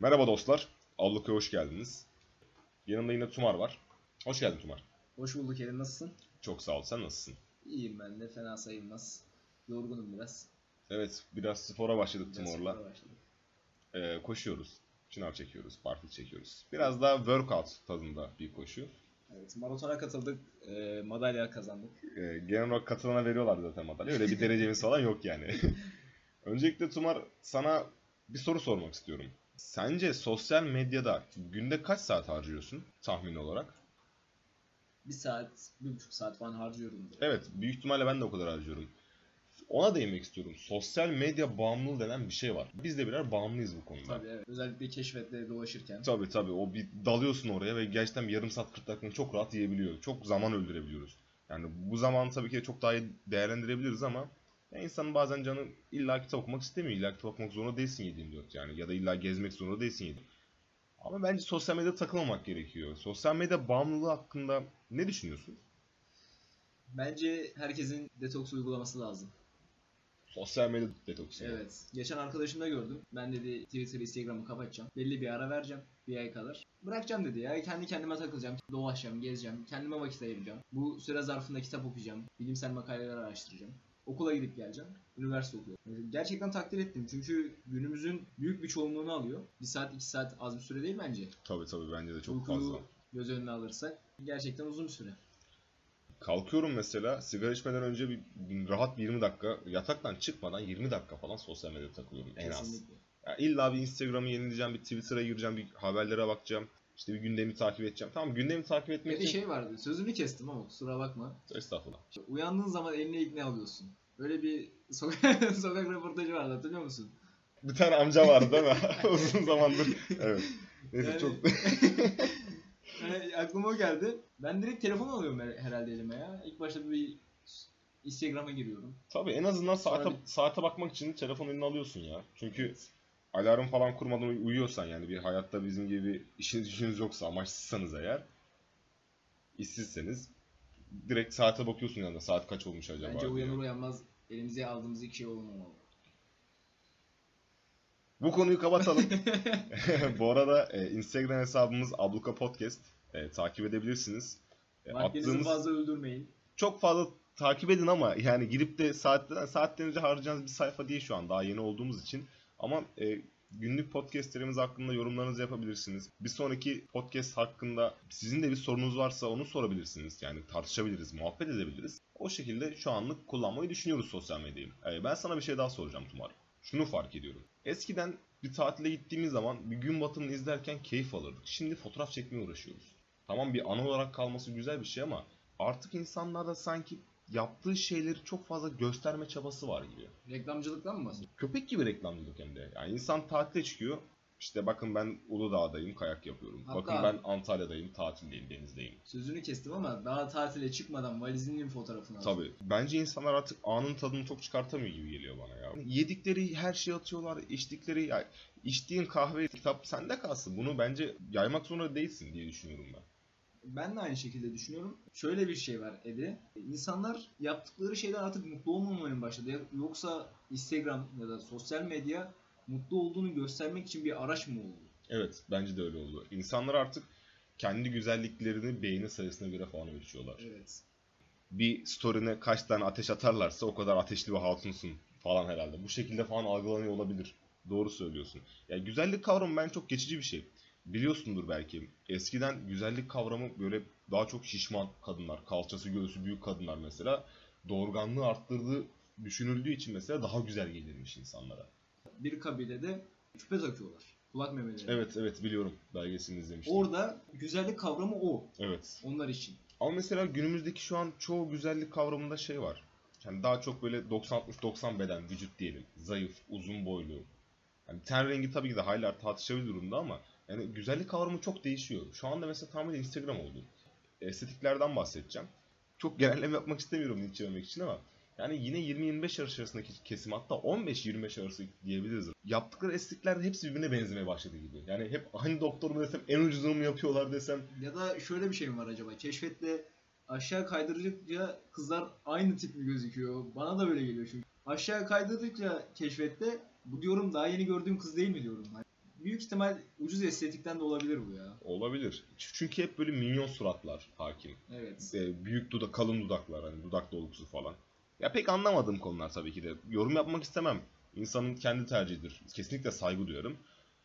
Merhaba dostlar. Avluka'ya hoş geldiniz. Yanımda yine Tumar var. Hoş geldin Tumar. Hoş bulduk Erin nasılsın? Çok sağ ol. Sen nasılsın? İyiyim ben de fena sayılmaz. Yorgunum biraz. Evet, biraz spora başladık Biraz Tumor'la. spora başladık. Ee, koşuyoruz. Şınav çekiyoruz, parfil çekiyoruz. Biraz daha workout tadında bir koşu. Evet maratona katıldık. e, madalya kazandık. Ee, genel olarak katılana veriyorlar zaten madalya. Öyle bir derecemiz falan yok yani. Öncelikle Tumar sana bir soru sormak istiyorum. Sence sosyal medyada günde kaç saat harcıyorsun tahmin olarak? Bir saat, bir buçuk saat falan harcıyorum. Evet, büyük ihtimalle ben de o kadar harcıyorum. Ona değinmek istiyorum. Sosyal medya bağımlılığı denen bir şey var. Biz de birer bağımlıyız bu konuda. Tabii evet. Özellikle keşfette dolaşırken. Tabii tabii. O bir dalıyorsun oraya ve gerçekten bir yarım saat 40 dakikanı çok rahat yiyebiliyor. Çok zaman öldürebiliyoruz. Yani bu zamanı tabii ki de çok daha iyi değerlendirebiliriz ama ya insanın bazen canı illa kitap okumak istemiyor. İlla kitap okumak zorunda değilsin 7-24 yani. Ya da illa gezmek zorunda değilsin 7 Ama bence sosyal medyada takılmamak gerekiyor. Sosyal medya bağımlılığı hakkında ne düşünüyorsun? Bence herkesin detoks uygulaması lazım. Sosyal medya detoksu. Evet. Geçen arkadaşımda gördüm. Ben dedi Twitter, Instagram'ı kapatacağım. Belli bir ara vereceğim. Bir ay kadar. Bırakacağım dedi ya. Kendi kendime takılacağım. Dolaşacağım, gezeceğim. Kendime vakit ayıracağım. Bu süre zarfında kitap okuyacağım. Bilimsel makaleler araştıracağım. Okula gidip geleceğim. Üniversite okuyorum. Gerçekten takdir ettim. Çünkü günümüzün büyük bir çoğunluğunu alıyor. Bir saat, iki saat az bir süre değil bence. Tabii tabii bence de çok Uykuyu fazla. göz önüne alırsak gerçekten uzun bir süre. Kalkıyorum mesela sigara içmeden önce bir, bir rahat bir 20 dakika yataktan çıkmadan 20 dakika falan sosyal medyada takılıyorum en az. Kesinlikle. Ya illa bir Instagram'ı yenileyeceğim, bir Twitter'a gireceğim, bir haberlere bakacağım. İşte bir gündemi takip edeceğim. Tamam gündemi takip etmek Bir için... şey vardı. Sözünü kestim ama kusura bakma. Estağfurullah. Uyandığın zaman eline ilk ne alıyorsun? Öyle bir sokak, sokak röportajı vardı hatırlıyor musun? Bir tane amca vardı değil mi? Uzun zamandır. Evet. Neyse Yani- çok... Yani aklıma o geldi. Ben direkt telefon alıyorum her- herhalde elime ya. İlk başta bir Instagram'a giriyorum. Tabii en azından saate, Sonra saate bakmak için telefon eline alıyorsun ya. Çünkü alarm falan kurmadan uy- uyuyorsan yani bir hayatta bizim gibi işiniz gücünüz yoksa amaçsızsanız eğer işsizseniz direkt saate bakıyorsun yanında saat kaç olmuş acaba Bence diye. uyanır uyanmaz elimize aldığımız ilk şey olmamalı. Bu konuyu kapatalım. Bu arada e, Instagram hesabımız Abluka Podcast. E, takip edebilirsiniz. E, Vaktinizi attığımız fazla öldürmeyin. çok fazla takip edin ama yani girip de saatten saatlerce harcayacağınız bir sayfa değil şu an daha yeni olduğumuz için. Ama e, günlük podcastlerimiz hakkında yorumlarınızı yapabilirsiniz. Bir sonraki podcast hakkında sizin de bir sorunuz varsa onu sorabilirsiniz. Yani tartışabiliriz, muhabbet edebiliriz. O şekilde şu anlık kullanmayı düşünüyoruz sosyal medyayı. E, ben sana bir şey daha soracağım Tumar. Şunu fark ediyorum. Eskiden bir tatile gittiğimiz zaman bir gün batımını izlerken keyif alırdık. Şimdi fotoğraf çekmeye uğraşıyoruz. Tamam bir anı olarak kalması güzel bir şey ama artık insanlarda sanki yaptığı şeyleri çok fazla gösterme çabası var gibi. Reklamcılıktan mı bahsediyorsun? Köpek gibi reklamcılık hem de. Yani insan tatile çıkıyor. İşte bakın ben Uludağ'dayım, kayak yapıyorum. Hatta- bakın ben Antalya'dayım, tatildeyim, denizdeyim. Sözünü kestim ama daha tatile çıkmadan valizinin fotoğrafını al. Tabii. Bence insanlar artık anın tadını çok çıkartamıyor gibi geliyor bana ya. Yedikleri her şeyi atıyorlar, içtikleri ya içtiğin kahve, kitap sende kalsın. Bunu bence yaymak zorunda değilsin diye düşünüyorum ben. Ben de aynı şekilde düşünüyorum. Şöyle bir şey var Edi. İnsanlar yaptıkları şeyden artık mutlu olmamaya başladı. Yoksa Instagram ya da sosyal medya mutlu olduğunu göstermek için bir araç mı oldu? Evet, bence de öyle oldu. İnsanlar artık kendi güzelliklerini beğeni sayısına göre falan ölçüyorlar. Evet. Bir story'ne kaç tane ateş atarlarsa o kadar ateşli bir hatunsun falan herhalde. Bu şekilde falan algılanıyor olabilir. Doğru söylüyorsun. Ya güzellik kavramı ben çok geçici bir şey. Biliyorsundur belki. Eskiden güzellik kavramı böyle daha çok şişman kadınlar, kalçası göğsü büyük kadınlar mesela doğurganlığı arttırdığı düşünüldüğü için mesela daha güzel gelirmiş insanlara. Bir kabilede küpe takıyorlar. Kulak memeleri. Evet evet biliyorum. Belgeselini izlemiştim. Orada güzellik kavramı o. Evet. Onlar için. Ama mesela günümüzdeki şu an çoğu güzellik kavramında şey var. Yani daha çok böyle 90-60-90 beden vücut diyelim. Zayıf, uzun boylu. Yani ten rengi tabii ki de hala tartışabilir durumda ama yani güzellik kavramı çok değişiyor. Şu anda mesela tamamen Instagram oldu. Estetiklerden bahsedeceğim. Çok genelleme yapmak istemiyorum linç yememek için ama yani yine 20-25 yaş arasındaki kesim hatta 15-25 arası diyebiliriz. Yaptıkları estetikler hepsi birbirine benzemeye başladı gibi. Yani hep aynı doktor mu desem en ucuzunu mu yapıyorlar desem Ya da şöyle bir şey mi var acaba? Keşfette aşağı kaydırdıkça kızlar aynı tip mi gözüküyor? Bana da böyle geliyor çünkü. Aşağı kaydırdıkça keşfette bu diyorum daha yeni gördüğüm kız değil mi diyorum. Büyük ihtimal ucuz estetikten de olabilir bu ya. Olabilir. Çünkü hep böyle minyon suratlar hakim. Evet. e, büyük dudak, kalın dudaklar hani dudak dolgusu falan. Ya pek anlamadığım konular tabii ki de. Yorum yapmak istemem. İnsanın kendi tercihidir. Kesinlikle saygı duyarım.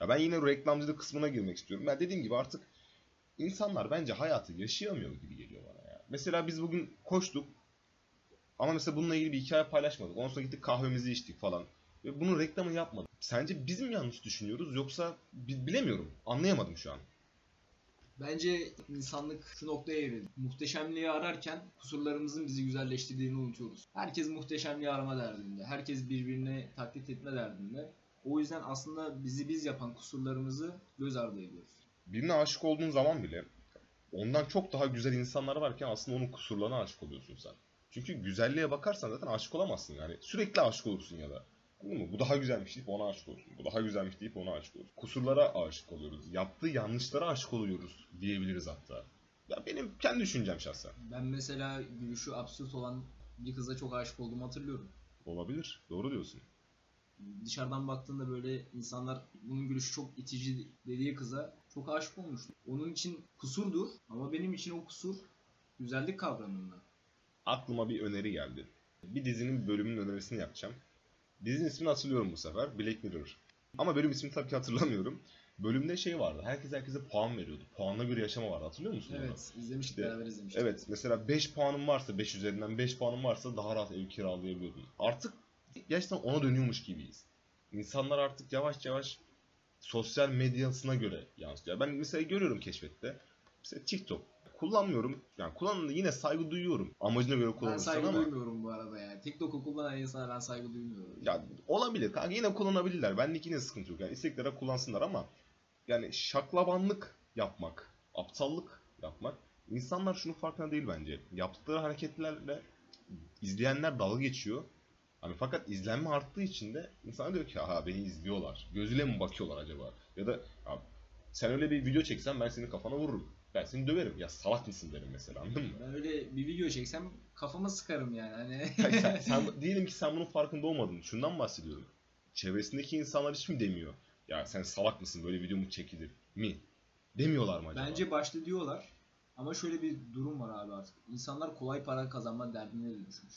Ya ben yine reklamcılık kısmına girmek istiyorum. Ya dediğim gibi artık insanlar bence hayatı yaşayamıyor gibi geliyor bana ya. Mesela biz bugün koştuk ama mesela bununla ilgili bir hikaye paylaşmadık. Ondan sonra gittik kahvemizi içtik falan. Ve bunun reklamını yapmadık. Sence biz mi yanlış düşünüyoruz yoksa bi- bilemiyorum. Anlayamadım şu an. Bence insanlık şu noktaya evrildi. Muhteşemliği ararken kusurlarımızın bizi güzelleştirdiğini unutuyoruz. Herkes muhteşemliği arama derdinde. Herkes birbirini taklit etme derdinde. O yüzden aslında bizi biz yapan kusurlarımızı göz ardı ediyoruz. birine aşık olduğun zaman bile ondan çok daha güzel insanlar varken aslında onun kusurlarına aşık oluyorsun sen. Çünkü güzelliğe bakarsan zaten aşık olamazsın yani. Sürekli aşık olursun ya da. Anladın mı? Bu daha güzelmiş deyip ona aşık olursun. Bu daha güzelmiş deyip ona aşık olursun. Kusurlara aşık oluyoruz. Yaptığı yanlışlara aşık oluyoruz diyebiliriz hatta. Ya benim kendi düşüncem şahsen. Ben mesela gülüşü absürt olan bir kıza çok aşık olduğumu hatırlıyorum. Olabilir. Doğru diyorsun. Dışarıdan baktığında böyle insanlar bunun gülüşü çok itici dediği kıza çok aşık olmuştu. Onun için kusurdur ama benim için o kusur güzellik kavramında. Aklıma bir öneri geldi. Bir dizinin bölümünün önerisini yapacağım. Dizinin ismini hatırlıyorum bu sefer. Black Mirror. Ama bölüm ismini tabii ki hatırlamıyorum. Bölümde şey vardı. Herkes herkese puan veriyordu. Puanla göre yaşama vardı. Hatırlıyor musun onu? Evet izlemiştik İşte, beraber izlemiştik. Evet mesela 5 puanın varsa 5 üzerinden 5 puanın varsa daha rahat ev kiralayabiliyordun. Artık gerçekten ona dönüyormuş gibiyiz. İnsanlar artık yavaş yavaş sosyal medyasına göre yansıtıyor. Ben mesela görüyorum keşfette. Mesela TikTok kullanmıyorum. Yani kullanımda yine saygı duyuyorum. Amacına göre Ben kullanırsan saygı ama. duymuyorum bu arada ya. TikTok'u kullanan insana ben saygı duymuyorum. Ya olabilir kanka yine kullanabilirler. Benlik yine sıkıntı yok. Yani istedikleri kullansınlar ama yani şaklabanlık yapmak, aptallık yapmak insanlar şunun farkında değil bence. Yaptıkları hareketlerle izleyenler dalga geçiyor. Hani fakat izlenme arttığı için de insan diyor ki aha beni izliyorlar. Gözüyle mi bakıyorlar acaba? Ya da ya, sen öyle bir video çeksen ben senin kafana vururum. Ben seni döverim. Ya salak mısın derim mesela anladın mı? Ben öyle bir video çeksem kafama sıkarım yani. Hani Hayır, sen, sen, diyelim ki sen bunun farkında olmadın. Şundan bahsediyorum. Çevresindeki insanlar hiç mi demiyor? Ya sen salak mısın böyle video mu çekilir mi? Demiyorlar mı acaba? Bence başta diyorlar ama şöyle bir durum var abi artık. İnsanlar kolay para kazanma derdine de düşmüş.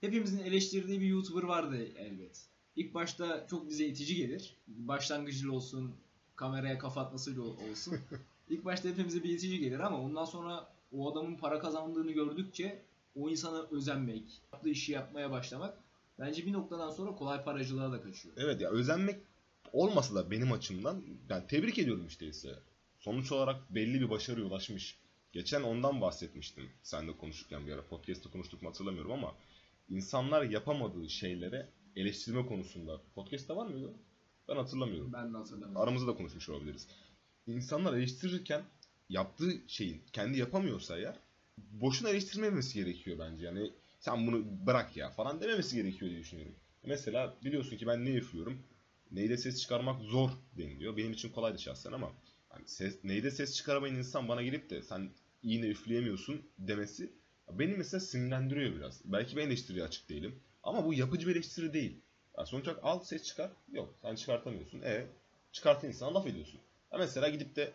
Hepimizin eleştirdiği bir YouTuber vardı elbet. İlk başta çok bize itici gelir. Başlangıcıyla olsun, kameraya kafa atmasıyla ol- olsun. İlk başta hepimize bir itici gelir ama ondan sonra o adamın para kazandığını gördükçe o insana özenmek, yaptığı işi yapmaya başlamak bence bir noktadan sonra kolay paracılığa da kaçıyor. Evet ya özenmek olmasa da benim açımdan yani tebrik ediyorum işte ise. Sonuç olarak belli bir başarıya ulaşmış. Geçen ondan bahsetmiştim. Sen de konuşurken bir ara podcast'ta konuştuk mu hatırlamıyorum ama insanlar yapamadığı şeylere eleştirme konusunda podcast'ta var mıydı? Ben hatırlamıyorum. Ben de hatırlamıyorum. aramızda da konuşmuş olabiliriz. İnsanlar eleştirirken yaptığı şeyi kendi yapamıyorsa eğer boşuna eleştirmemesi gerekiyor bence. Yani sen bunu bırak ya falan dememesi gerekiyor diye düşünüyorum. Mesela biliyorsun ki ben ne üflüyorum? Neyde ses çıkarmak zor deniliyor. Benim için kolaydı şahsen ama hani ses, neyde ses çıkaramayan insan bana gelip de sen iğne üfleyemiyorsun demesi beni mesela sinirlendiriyor biraz. Belki ben eleştiriye açık değilim. Ama bu yapıcı bir eleştiri değil. Yani sonuç olarak al ses çıkar. Yok sen çıkartamıyorsun. E çıkartan insana laf ediyorsun. Ya mesela gidip de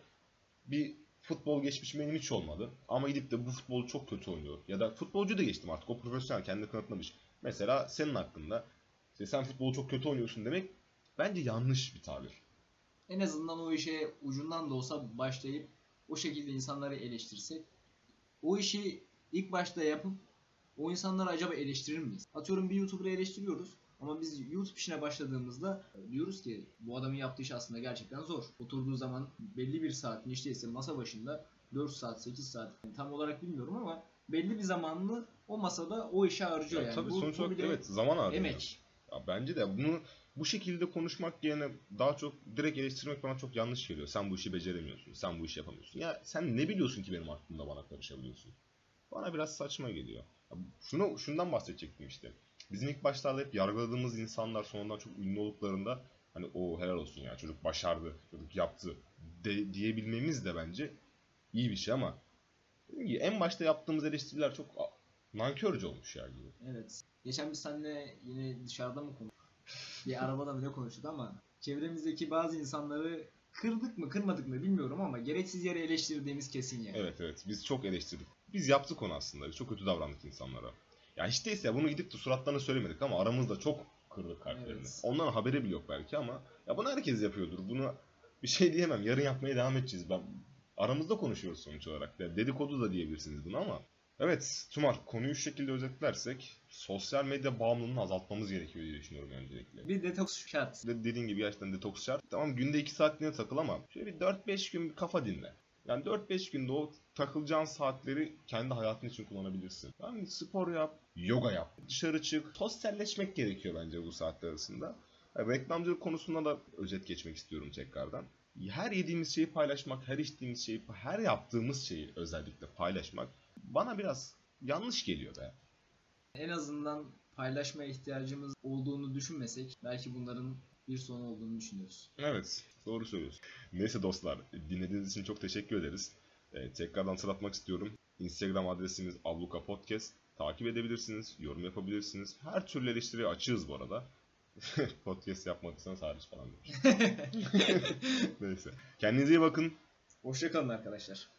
bir futbol geçmişim benim hiç olmadı. Ama gidip de bu futbol çok kötü oynuyor. Ya da futbolcu da geçtim artık. O profesyonel kendini kanıtlamış. Mesela senin hakkında işte sen futbolu çok kötü oynuyorsun demek bence yanlış bir tabir. En azından o işe ucundan da olsa başlayıp o şekilde insanları eleştirsek o işi ilk başta yapıp o insanları acaba eleştirir miyiz? Atıyorum bir YouTuber'ı eleştiriyoruz ama biz YouTube işine başladığımızda diyoruz ki bu adamın yaptığı iş aslında gerçekten zor. Oturduğu zaman belli bir saat işte ise masa başında 4 saat 8 saat yani tam olarak bilmiyorum ama belli bir zamanını o masada o işe harcıyor Ya yani. tabii Bu- sonuç olarak evet zaman harcıyor. emek. Ya bence de bunu bu şekilde konuşmak yerine daha çok direkt eleştirmek bana çok yanlış geliyor. Sen bu işi beceremiyorsun, sen bu işi yapamıyorsun. Ya sen ne biliyorsun ki benim hakkımda bana karışabiliyorsun? Bana biraz saçma geliyor. Ya şunu şundan bahsedecektim işte. Bizim ilk başlarda hep yargıladığımız insanlar sonradan çok ünlü olduklarında hani o helal olsun ya çocuk başardı, çocuk yaptı de, diyebilmemiz de bence iyi bir şey ama en başta yaptığımız eleştiriler çok nankörce olmuş ya gibi. Evet. Geçen biz seninle yine dışarıda mı konuştuk? Bir arabada mı ne konuştuk ama çevremizdeki bazı insanları kırdık mı kırmadık mı bilmiyorum ama gereksiz yere eleştirdiğimiz kesin yani. Evet evet biz çok eleştirdik. Biz yaptık onu aslında. Biz çok kötü davrandık insanlara. Ya hiç değilse bunu gidip de suratlarına söylemedik ama aramızda çok kırdık kalplerini. Evet. Onların haberi bile yok belki ama ya bunu herkes yapıyordur. Bunu bir şey diyemem. Yarın yapmaya devam edeceğiz. Ben aramızda konuşuyoruz sonuç olarak. Ya dedikodu da diyebilirsiniz bunu ama Evet, Tumar konuyu şu şekilde özetlersek sosyal medya bağımlılığını azaltmamız gerekiyor diye düşünüyorum öncelikle. Bir detoks şart. De- dediğin gibi gerçekten detoks şart. Tamam günde 2 saatliğine takıl ama şöyle bir 4-5 gün bir kafa dinle. Yani 4-5 günde o takılacağın saatleri kendi hayatın için kullanabilirsin. Yani spor yap, yoga yap, dışarı çık. Sosyalleşmek gerekiyor bence bu saatler arasında. Reklamcılık konusunda da özet geçmek istiyorum tekrardan. Her yediğimiz şeyi paylaşmak, her içtiğimiz şeyi, her yaptığımız şeyi özellikle paylaşmak bana biraz yanlış geliyor be. En azından paylaşmaya ihtiyacımız olduğunu düşünmesek belki bunların bir sonu olduğunu düşünüyoruz. Evet, doğru söylüyorsun. Neyse dostlar, dinlediğiniz için çok teşekkür ederiz. Ee, tekrardan hatırlatmak istiyorum. Instagram adresimiz Abluka Podcast. Takip edebilirsiniz, yorum yapabilirsiniz. Her türlü eleştiriye açığız bu arada. Podcast yapmadıysanız hariç falan demiş. Neyse. Kendinize iyi bakın. Hoşçakalın arkadaşlar.